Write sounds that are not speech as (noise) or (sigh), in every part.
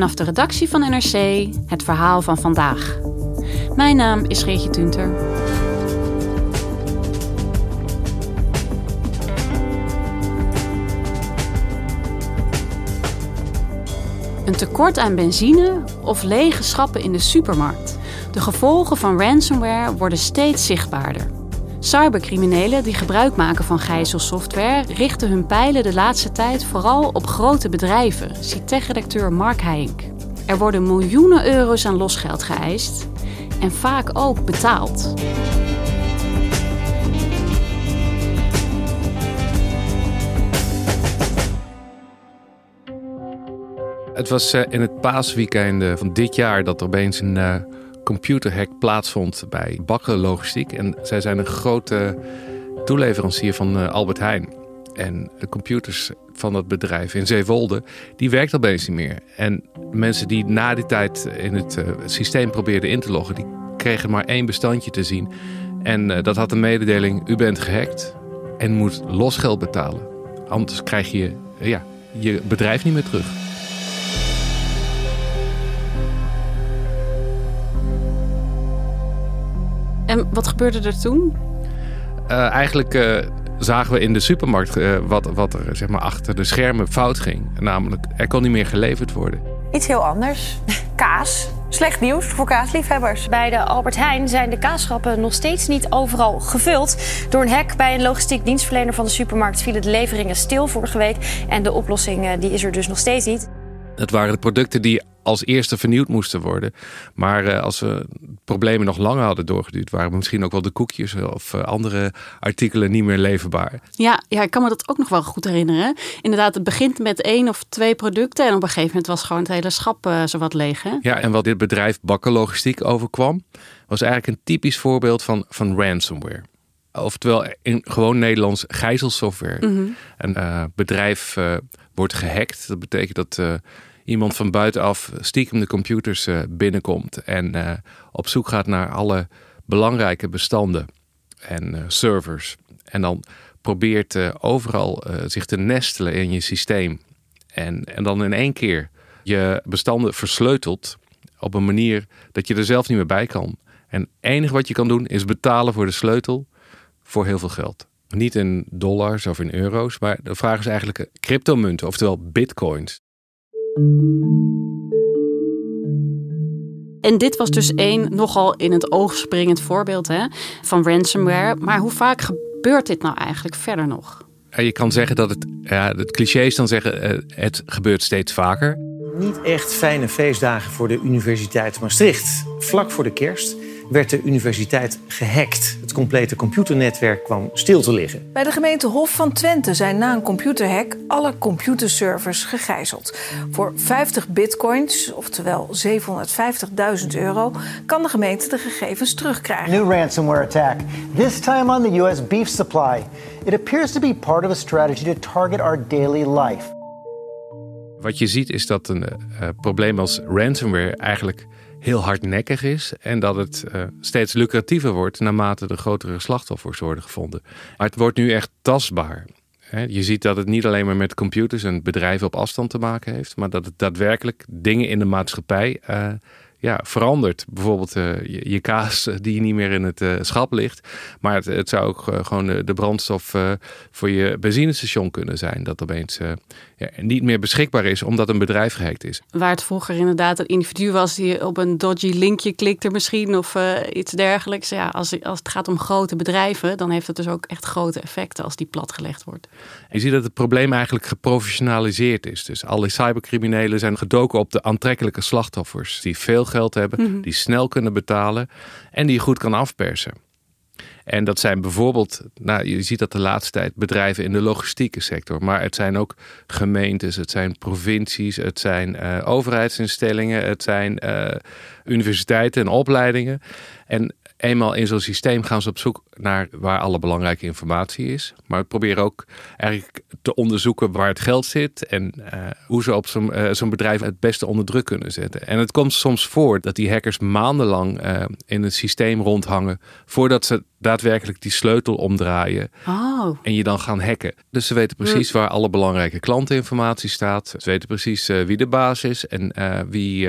Vanaf de redactie van NRC het verhaal van vandaag. Mijn naam is Geertje Tunter. Een tekort aan benzine of lege schappen in de supermarkt. De gevolgen van ransomware worden steeds zichtbaarder. Cybercriminelen die gebruik maken van gijzelsoftware richten hun pijlen de laatste tijd vooral op grote bedrijven, ziet tech-redacteur Mark Heink. Er worden miljoenen euro's aan losgeld geëist en vaak ook betaald. Het was eh, in het paasweekend eh, van dit jaar dat er opeens een uh, computerhack plaatsvond bij Bakker Logistiek. En zij zijn een grote toeleverancier van Albert Heijn. En de computers van dat bedrijf in Zeewolde, die werkt opeens niet meer. En mensen die na die tijd in het systeem probeerden in te loggen, die kregen maar één bestandje te zien. En dat had de mededeling, u bent gehackt en moet losgeld betalen. Anders krijg je ja, je bedrijf niet meer terug. En wat gebeurde er toen? Uh, eigenlijk uh, zagen we in de supermarkt uh, wat, wat er zeg maar, achter de schermen fout ging. Namelijk, er kon niet meer geleverd worden. Iets heel anders. Kaas. Slecht nieuws voor kaasliefhebbers. Bij de Albert Heijn zijn de kaasschappen nog steeds niet overal gevuld. Door een hack bij een logistiek dienstverlener van de supermarkt vielen de leveringen stil vorige week. En de oplossing die is er dus nog steeds niet. Het waren de producten die als eerste vernieuwd moesten worden. Maar uh, als we problemen nog langer hadden doorgeduurd, waren misschien ook wel de koekjes of uh, andere artikelen niet meer leverbaar. Ja, ja, ik kan me dat ook nog wel goed herinneren. Inderdaad, het begint met één of twee producten en op een gegeven moment was gewoon het hele schap uh, zowat leeg. Hè? Ja, en wat dit bedrijf Bakkerlogistiek overkwam, was eigenlijk een typisch voorbeeld van, van ransomware. Oftewel in gewoon Nederlands gijzelsoftware. Mm -hmm. Een bedrijf wordt gehackt. Dat betekent dat iemand van buitenaf stiekem de computers uh, binnenkomt en uh, op zoek gaat naar alle belangrijke bestanden en uh, servers. En dan probeert overal zich te nestelen in je systeem. En, en dan in één keer je bestanden versleutelt op een manier dat je er zelf niet meer bij kan. En het enige wat je kan doen is betalen voor de sleutel voor heel veel geld. Niet in dollars of in euro's, maar de vraag is eigenlijk cryptomunten, oftewel bitcoins. En dit was dus één nogal in het oog springend voorbeeld hè, van ransomware. Maar hoe vaak gebeurt dit nou eigenlijk verder nog? Je kan zeggen dat het, ja, het cliché is dan zeggen, eh, het gebeurt steeds vaker. Niet echt fijne feestdagen voor de Universiteit Maastricht. Vlak voor de kerst werd de universiteit gehackt. Het complete computernetwerk kwam stil te liggen. Bij de gemeente Hof van Twente zijn na een computerhack alle computerservers gegijzeld. Voor 50 bitcoins, oftewel 750.000 euro, kan de gemeente de gegevens terugkrijgen. New ransomware attack. This time on the US beef supply. It appears to be part of a strategy to target our daily life. Wat je ziet is dat een uh, probleem als ransomware eigenlijk heel hardnekkig is en dat het uh, steeds lucratiever wordt naarmate de grotere slachtoffers worden gevonden. Maar het wordt nu echt tastbaar. Je ziet dat het niet alleen maar met computers en bedrijven op afstand te maken heeft, maar dat het daadwerkelijk dingen in de maatschappij uh, ja, verandert. Bijvoorbeeld uh, je, je, kaas (laughs) die niet meer in het uh, schap ligt. Maar het, het zou ook uh, gewoon de, de brandstof voor je benzinestation kunnen zijn. Dat opeens ja, niet meer beschikbaar is omdat een bedrijf gehackt is. Waar het vroeger inderdaad een individu was die op een dodgy linkje klikte misschien of iets dergelijks. Ja, als, als het gaat om grote bedrijven, dan heeft het dus ook echt grote effecten als die platgelegd wordt. Je ziet dat het probleem eigenlijk geprofessionaliseerd is. Dus alle cybercriminelen zijn gedoken op de aantrekkelijke slachtoffers die veel geld hebben, mhm. die snel kunnen betalen en die je goed kan afpersen. En dat zijn bijvoorbeeld, nou, je ziet dat de laatste tijd bedrijven in de logistieke sector, maar het zijn ook gemeentes, het zijn provincies, het zijn uh, overheidsinstellingen, het zijn uh, universiteiten en opleidingen. En eenmaal in zo'n systeem gaan ze op zoek naar waar alle belangrijke informatie is. Maar we proberen ook eigenlijk te onderzoeken waar het geld zit en uh, hoe ze op zo'n uh, zo'n bedrijf het beste onder druk kunnen zetten. En het komt soms voor dat die hackers maandenlang uh, in het systeem rondhangen voordat ze daadwerkelijk die sleutel omdraaien oh. en je dan gaan hacken. Dus ze weten precies waar alle belangrijke klanteninformatie staat. Ze weten precies wie de baas is en wie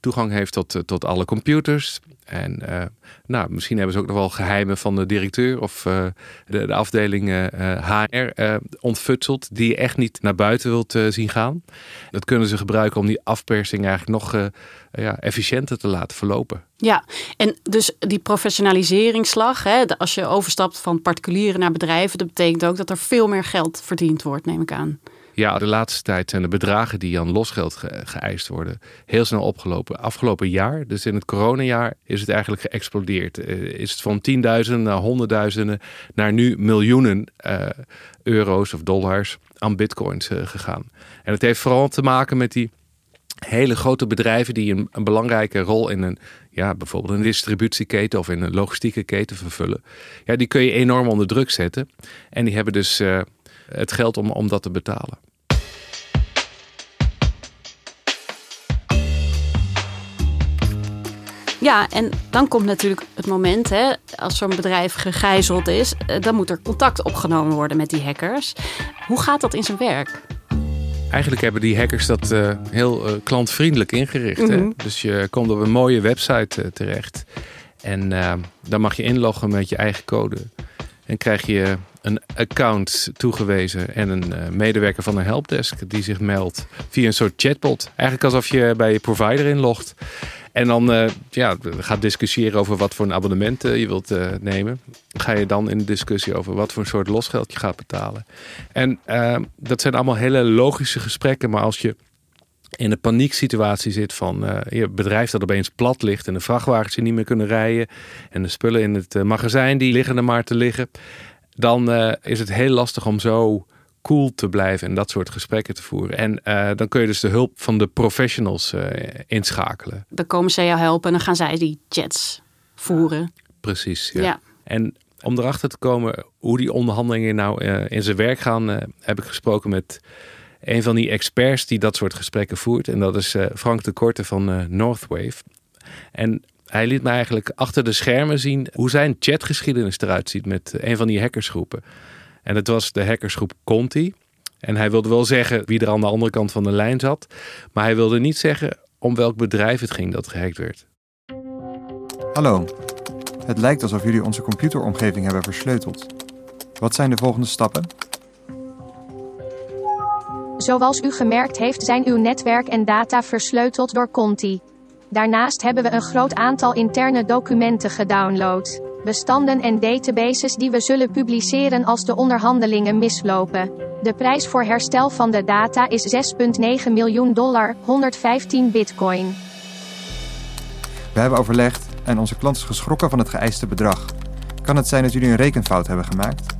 toegang heeft tot, tot alle computers. En uh, nou, misschien hebben ze ook nog wel geheimen van de directeur of uh, de, de, afdeling uh, eh, HR ontfutseld, die je echt niet naar buiten wilt zien gaan. Dat kunnen ze gebruiken om die afpersing eigenlijk nog ja, efficiënter te laten verlopen. Ja, en dus die professionaliseringsslag, hè, als je overstapt van particulieren naar bedrijven, dat betekent ook dat er veel meer geld verdiend wordt, neem ik aan. Ja, de laatste tijd zijn de bedragen die aan losgeld ge geëist worden heel snel opgelopen. Afgelopen jaar, dus in het coronajaar, is het eigenlijk geëxplodeerd. Uh, is het van tienduizenden naar honderdduizenden naar nu miljoenen uh, euro's of dollars aan bitcoins uh, gegaan. En het heeft vooral te maken met die hele grote bedrijven die een, een, belangrijke rol in een, ja, bijvoorbeeld een distributieketen of in een logistieke keten vervullen. Ja, die kun je enorm onder druk zetten. En die hebben dus het geld om, om dat te betalen. Ja, en dan komt natuurlijk het moment, hè, als zo'n bedrijf gegijzeld is, eh, dan moet er contact opgenomen worden met die hackers. Hoe gaat dat in zijn werk? Eigenlijk hebben die hackers dat uh, heel uh, klantvriendelijk ingericht. hè? Mhm. Dus je komt op een mooie website uh, terecht. En dan mag je inloggen met je eigen code. En krijg je een account toegewezen en een medewerker van een helpdesk die zich meldt via een soort chatbot. Eigenlijk alsof je bij je provider inlogt. En dan uh, ja, gaat discussiëren over wat voor een abonnement uh, je wilt uh, nemen. Ga je dan in de discussie over wat voor een soort losgeld je gaat betalen. En dat zijn allemaal hele logische gesprekken. Maar als je in een panieksituatie zit van je bedrijf dat opeens plat ligt en de vrachtwagens die niet meer kunnen rijden en de spullen in het magazijn die liggen er maar te liggen, dan is het heel lastig om zo cool te blijven en dat soort gesprekken te voeren. En uh, dan kun je dus de hulp van de professionals uh, inschakelen. Dan komen ze jou helpen en dan gaan zij die chats voeren. Precies, ja. ja. En om erachter te komen hoe die onderhandelingen nou uh, in zijn werk gaan, heb ik gesproken met een van die experts die dat soort gesprekken voert. En dat is Frank de Korte van Northwave. En hij liet me eigenlijk achter de schermen zien hoe zijn chatgeschiedenis eruit ziet met een van die hackersgroepen. En het was de hackersgroep Conti. En hij wilde wel zeggen wie er aan de andere kant van de lijn zat. Maar hij wilde niet zeggen om welk bedrijf het ging dat gehackt werd. Hallo. Het lijkt alsof jullie onze computeromgeving hebben versleuteld. Wat zijn de volgende stappen? Zoals u gemerkt heeft zijn uw netwerk en data versleuteld door Conti. Daarnaast hebben we een groot aantal interne documenten gedownload bestanden en databases die we zullen publiceren als de onderhandelingen mislopen. De prijs voor herstel van de data is 6,9 miljoen dollar, 115 bitcoin. We hebben overlegd en onze klant is geschrokken van het geëiste bedrag. Kan het zijn dat jullie een rekenfout hebben gemaakt?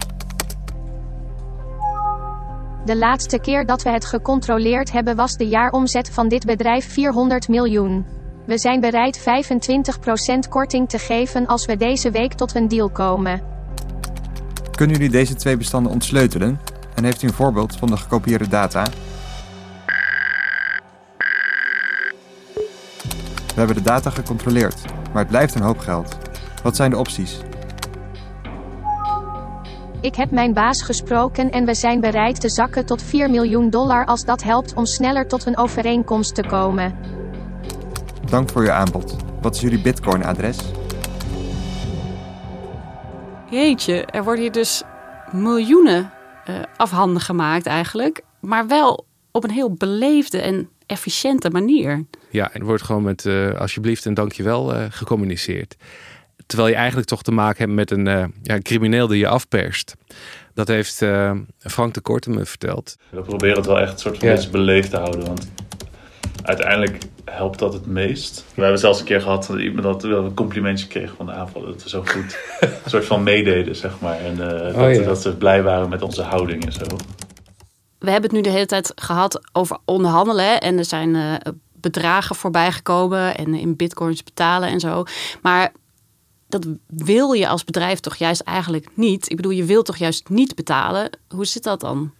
De laatste keer dat we het gecontroleerd hebben was de jaaromzet van dit bedrijf 400 miljoen. We zijn bereid 25% korting te geven als we deze week tot een deal komen. Kunnen jullie deze twee bestanden ontsleutelen? En heeft u een voorbeeld van de gekopieerde data? We hebben de data gecontroleerd, maar het blijft een hoop geld. Wat zijn de opties? Ik heb mijn baas gesproken en we zijn bereid te zakken tot 4 miljoen dollar als dat helpt om sneller tot een overeenkomst te komen. Dank voor uw aanbod. Wat is jullie Bitcoin-adres? Jeetje, er worden hier dus miljoenen uh, afhanden gemaakt eigenlijk. Maar wel op een heel beleefde en efficiënte manier. Ja, en er wordt gewoon met uh, alsjeblieft en dankjewel uh, gecommuniceerd. Terwijl je eigenlijk toch te maken hebt met een ja, crimineel die je afperst. Dat heeft Frank de Korte me verteld. We proberen het wel echt een soort van ja. beleefd te houden. Want uiteindelijk helpt dat het meest. We hebben zelfs een keer gehad dat iemand dat een complimentje kreeg van de aanval. Dat we zo goed (laughs) een soort van meededen, zeg maar. En uh, dat, oh, ja. dat, ze blij waren met onze houding en zo. We hebben het nu de hele tijd gehad over onderhandelen. En er zijn uh, bedragen voorbij gekomen en in bitcoins betalen en zo. Maar dat wil je als bedrijf toch juist eigenlijk niet. Ik bedoel, je wilt toch juist niet betalen. Hoe zit dat dan?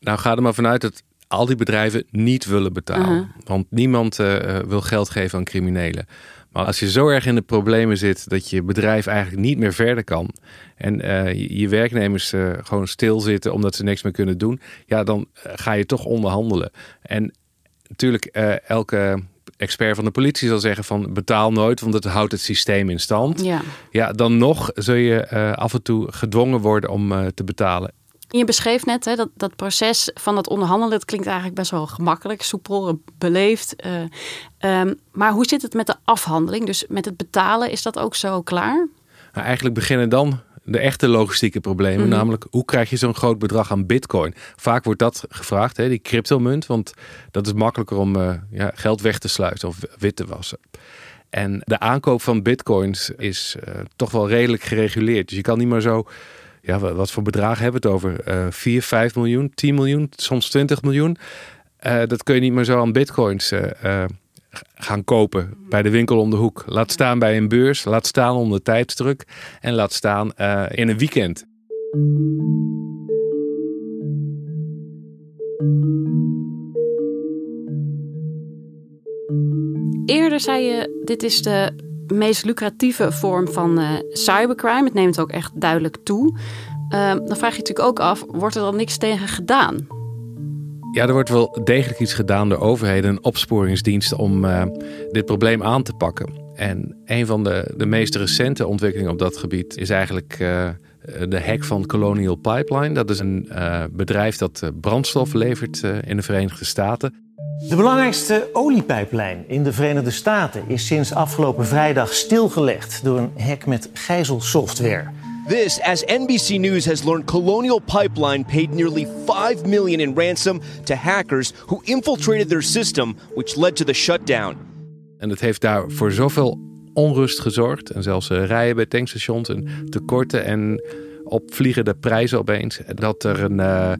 Nou, ga er maar vanuit dat al die bedrijven niet willen betalen. Uh-huh. Want niemand uh, wil geld geven aan criminelen. Maar als je zo erg in de problemen zit dat je bedrijf eigenlijk niet meer verder kan. En uh, je werknemers gewoon stilzitten omdat ze niks meer kunnen doen. Ja, dan ga je toch onderhandelen. En natuurlijk, elke expert van de politie zal zeggen van betaal nooit, want het houdt het systeem in stand. Ja, ja dan nog zul je af en toe gedwongen worden om te betalen. Je beschreef net hè, dat, dat proces van het onderhandelen, dat klinkt eigenlijk best wel gemakkelijk, soepel, beleefd. Uh, um, maar hoe zit het met de afhandeling? Dus met het betalen, is dat ook zo klaar? Nou, eigenlijk beginnen dan de echte logistieke problemen. Mhm. Namelijk, hoe krijg je zo'n groot bedrag aan bitcoin? Vaak wordt dat gevraagd, hè, die cryptomunt. Want dat is makkelijker om uh, ja, geld weg te sluiten of wit te wassen. En de aankoop van bitcoins is uh, toch wel redelijk gereguleerd. Dus je kan niet meer zo ja, wat voor bedragen hebben we het over? Uh, 4, 5 miljoen, 10 miljoen, soms 20 miljoen. Uh, dat kun je niet meer zo aan bitcoins uh, gaan kopen bij de winkel om de hoek. Laat staan bij een beurs, laat staan onder tijdsdruk en laat staan in een weekend. Eerder zei je, dit is de meest lucratieve vorm van uh, cybercrime. Het neemt ook echt duidelijk toe. Uh, dan vraag je natuurlijk ook af, wordt er dan niks tegen gedaan? Ja, er wordt wel degelijk iets gedaan door overheden en opsporingsdiensten om uh, dit probleem aan te pakken. En een van de, de meest recente ontwikkelingen op dat gebied is eigenlijk uh, de hack van Colonial Pipeline. Dat is een bedrijf dat brandstof levert in de Verenigde Staten. De belangrijkste oliepijplijn in de Verenigde Staten is sinds afgelopen vrijdag stilgelegd door een hack met gijzelsoftware. This as NBC News has learned Colonial Pipeline paid nearly 5 million in ransom to hackers who infiltrated their system, which led to the shutdown. En het heeft daar voor zoveel onrust gezorgd en zelfs uh, rijen bij tankstations en tekorten en opvliegende prijzen opeens dat er een uh,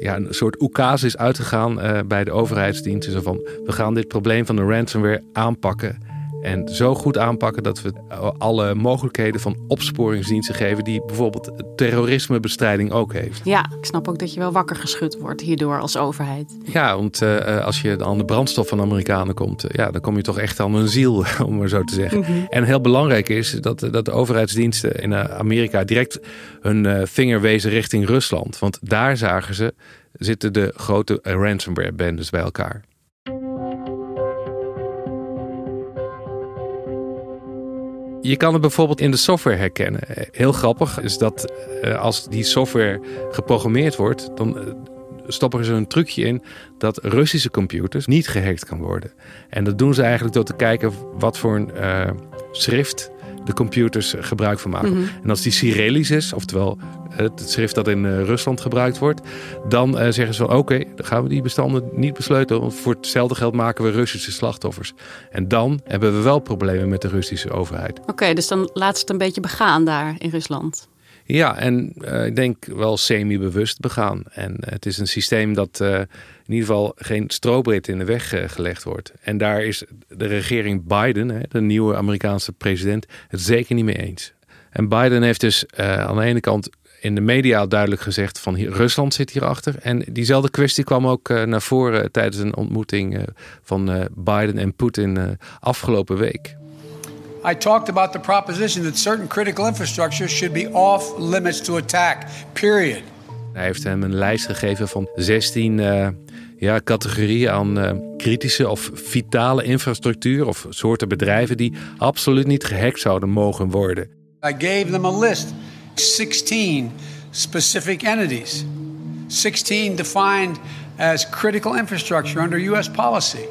ja, een soort oekase is uitgegaan uh, bij de overheidsdiensten. Van, we gaan dit probleem van de ransomware aanpakken. En zo goed aanpakken dat we alle mogelijkheden van opsporingsdiensten geven, die bijvoorbeeld terrorismebestrijding ook heeft. Ja, ik snap ook dat je wel wakker geschud wordt hierdoor als overheid. Ja, want uh, als je aan de brandstof van de Amerikanen komt, uh, ja, dan kom je toch echt aan een ziel, (laughs) om maar zo te zeggen. Mm -hmm. En heel belangrijk is dat, dat de overheidsdiensten in Amerika direct hun uh, vinger wezen richting Rusland. Want daar zagen ze, zitten de grote ransomware bendes bij elkaar. Je kan het bijvoorbeeld in de software herkennen. Heel grappig is dat uh, als die software geprogrammeerd wordt, dan uh, stoppen ze een trucje in dat Russische computers niet gehackt kan worden. En dat doen ze eigenlijk door te kijken wat voor een uh, schrift de computers gebruik van maken. Mm -hmm. En als die Cyrillisch is, oftewel het schrift dat in uh, Rusland gebruikt wordt, dan zeggen ze van oké, okay, dan gaan we die bestanden niet besleutelen, want voor hetzelfde geld maken we Russische slachtoffers. En dan hebben we wel problemen met de Russische overheid. Oké, okay, dus dan laat ze het een beetje begaan daar in Rusland. Ja, en uh, ik denk wel semi-bewust begaan. En het is een systeem dat uh, in ieder geval geen strobreed in de weg gelegd wordt. En daar is de regering Biden, hè, de nieuwe Amerikaanse president, het zeker niet mee eens. En Biden heeft dus aan de ene kant in de media duidelijk gezegd van hier, Rusland zit hierachter. En diezelfde kwestie kwam ook naar voren tijdens een ontmoeting van Biden en Poetin afgelopen week. I talked about the proposition that certain critical infrastructure should be off limits to attack. Period. Hij heeft hem een lijst gegeven van 16 uh, ja, categorieën aan uh, kritische of vitale infrastructuur of soorten bedrijven die absoluut niet gehackt zouden mogen worden. I gave them a list, 16 specific entities, 16 defined as critical infrastructure under US policy,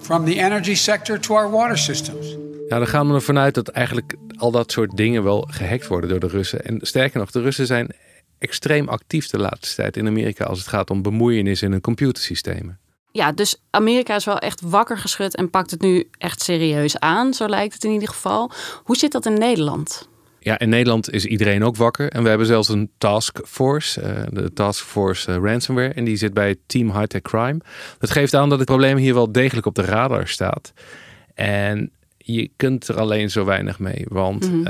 from the energy sector to our water systems. Ja, dan gaan we ervan uit dat eigenlijk al dat soort dingen wel gehackt worden door de Russen. En sterker nog, de Russen zijn extreem actief de laatste tijd in Amerika als het gaat om bemoeienis in hun computersystemen. Ja, dus Amerika is wel echt wakker geschud en pakt het nu echt serieus aan, zo lijkt het in ieder geval. Hoe zit dat in Nederland? Ja, in Nederland is iedereen ook wakker. En we hebben zelfs een taskforce, uh, de Taskforce uh, Ransomware. En die zit bij Team High Tech Crime. Dat geeft aan dat het probleem hier wel degelijk op de radar staat. En je kunt er alleen zo weinig mee, want mm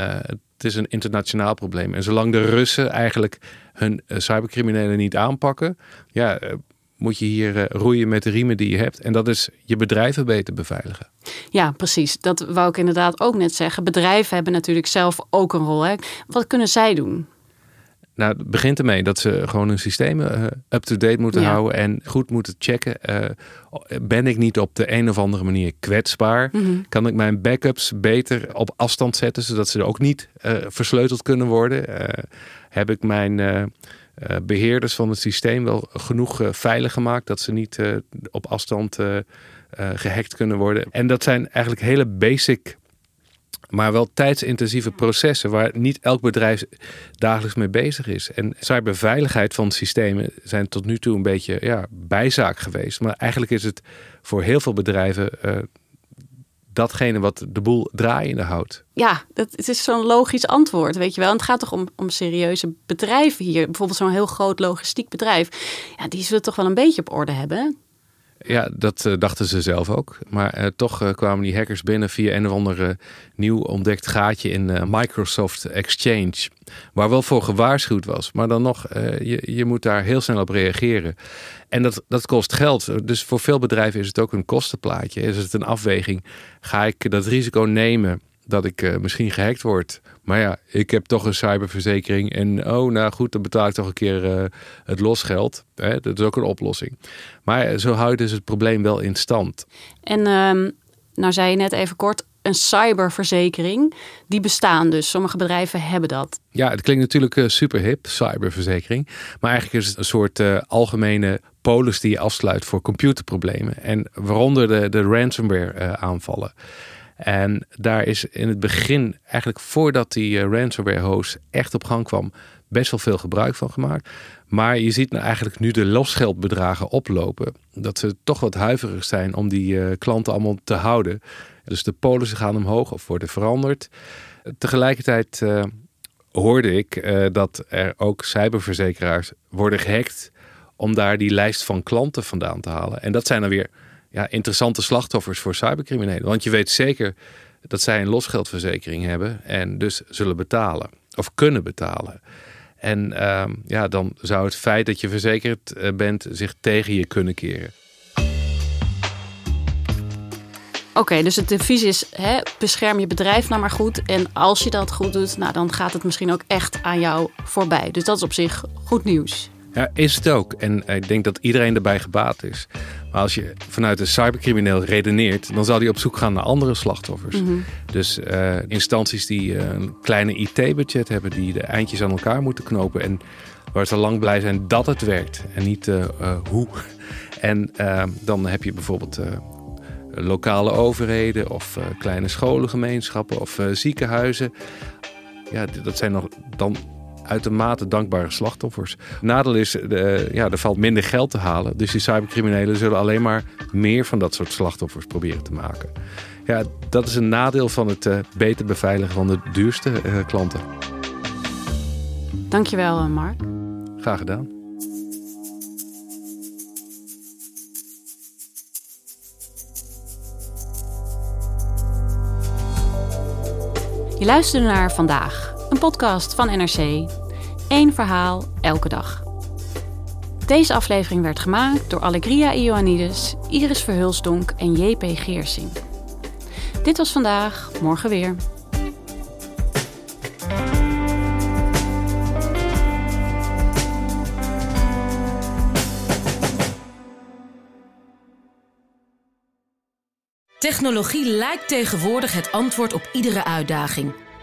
het is een internationaal probleem. En zolang de Russen eigenlijk hun uh, cybercriminelen niet aanpakken, ja, uh, moet je hier roeien met de riemen die je hebt. En dat is je bedrijven beter beveiligen. Ja, precies. Dat wou ik inderdaad ook net zeggen. Bedrijven hebben natuurlijk zelf ook een rol. Hè? Wat kunnen zij doen? Nou, het begint ermee dat ze gewoon hun systemen uh, up-to-date moeten houden en goed moeten checken. Uh, ben ik niet op de een of andere manier kwetsbaar? Mm -hmm. Kan ik mijn backups beter op afstand zetten, zodat ze ook niet uh, versleuteld kunnen worden? heb ik mijn beheerders van het systeem wel genoeg veilig gemaakt dat ze niet op afstand gehackt kunnen worden? En dat zijn eigenlijk hele basic maar wel tijdsintensieve processen waar niet elk bedrijf dagelijks mee bezig is. En cyberveiligheid van systemen zijn tot nu toe een beetje ja, bijzaak geweest. Maar eigenlijk is het voor heel veel bedrijven uh, datgene wat de boel draaiende houdt. Ja, dat, het is zo'n logisch antwoord, weet je wel. En het gaat toch om, om serieuze bedrijven hier. Bijvoorbeeld zo'n heel groot logistiek bedrijf. Ja, die zullen toch wel een beetje op orde hebben. Ja, dat uh, dachten ze zelf ook. Maar uh, toch uh, kwamen die hackers binnen via een of ander nieuw ontdekt gaatje in Microsoft Exchange. Waar wel voor gewaarschuwd was. Maar dan nog, je, je moet daar heel snel op reageren. En dat, dat kost geld. Dus voor veel bedrijven is het ook een kostenplaatje. Is het een afweging? Ga ik dat risico nemen dat ik misschien gehackt word? Maar ja, ik heb toch een cyberverzekering. En oh, nou goed, dan betaal ik toch een keer uh, het losgeld. Hè? Dat is ook een oplossing. Maar zo houdt dus het probleem wel in stand. En um, nou zei je net even kort, een cyberverzekering. Die bestaan dus. Sommige bedrijven hebben dat. Ja, het klinkt natuurlijk uh, super hip, cyberverzekering. Maar eigenlijk is het een soort uh, algemene polis die je afsluit voor computerproblemen. En waaronder de, de ransomware aanvallen. En daar is in het begin, eigenlijk voordat die uh, ransomware host echt op gang kwam, best wel veel gebruik van gemaakt. Maar je ziet nou eigenlijk nu de losgeldbedragen oplopen. Dat ze toch wat huiverig zijn om die uh, klanten allemaal te houden. Dus de polissen gaan omhoog of worden veranderd. Tegelijkertijd uh, hoorde ik dat er ook cyberverzekeraars worden gehackt om daar die lijst van klanten vandaan te halen. En dat zijn dan weer ja, interessante slachtoffers voor cybercriminelen. Want je weet zeker dat zij een losgeldverzekering hebben en dus zullen betalen of kunnen betalen. En uh, ja, dan zou het feit dat je verzekerd eh, bent zich tegen je kunnen keren. Oké, dus het advies is: hè, bescherm je bedrijf nou maar goed. En als je dat goed doet, nou, dan gaat het misschien ook echt aan jou voorbij. Dus dat is op zich goed nieuws. Ja, is het ook. En ik denk dat iedereen erbij gebaat is. Maar als je vanuit een cybercrimineel redeneert, dan zal hij op zoek gaan naar andere slachtoffers. Mm -hmm. Dus uh, instanties die uh, een kleine IT-budget hebben, die de eindjes aan elkaar moeten knopen. En waar ze lang blij zijn dat het werkt en niet uh, hoe. (laughs) En dan heb je bijvoorbeeld lokale overheden of kleine scholengemeenschappen of ziekenhuizen. Ja, dat zijn nog dan uitermate dankbare slachtoffers. Nadeel is, uh, ja, er valt minder geld te halen. Dus die cybercriminelen zullen alleen maar meer van dat soort slachtoffers proberen te maken. Ja, dat is een nadeel van het uh, beter beveiligen van de duurste uh, klanten. Dankjewel, Mark. Graag gedaan. Je luisterde naar vandaag een podcast van NRC. Eén verhaal, elke dag. Deze aflevering werd gemaakt door Allegria Ioannidis, Iris Verhulsdonk en JP Geersing. Dit was vandaag, morgen weer. Technologie lijkt tegenwoordig het antwoord op iedere uitdaging.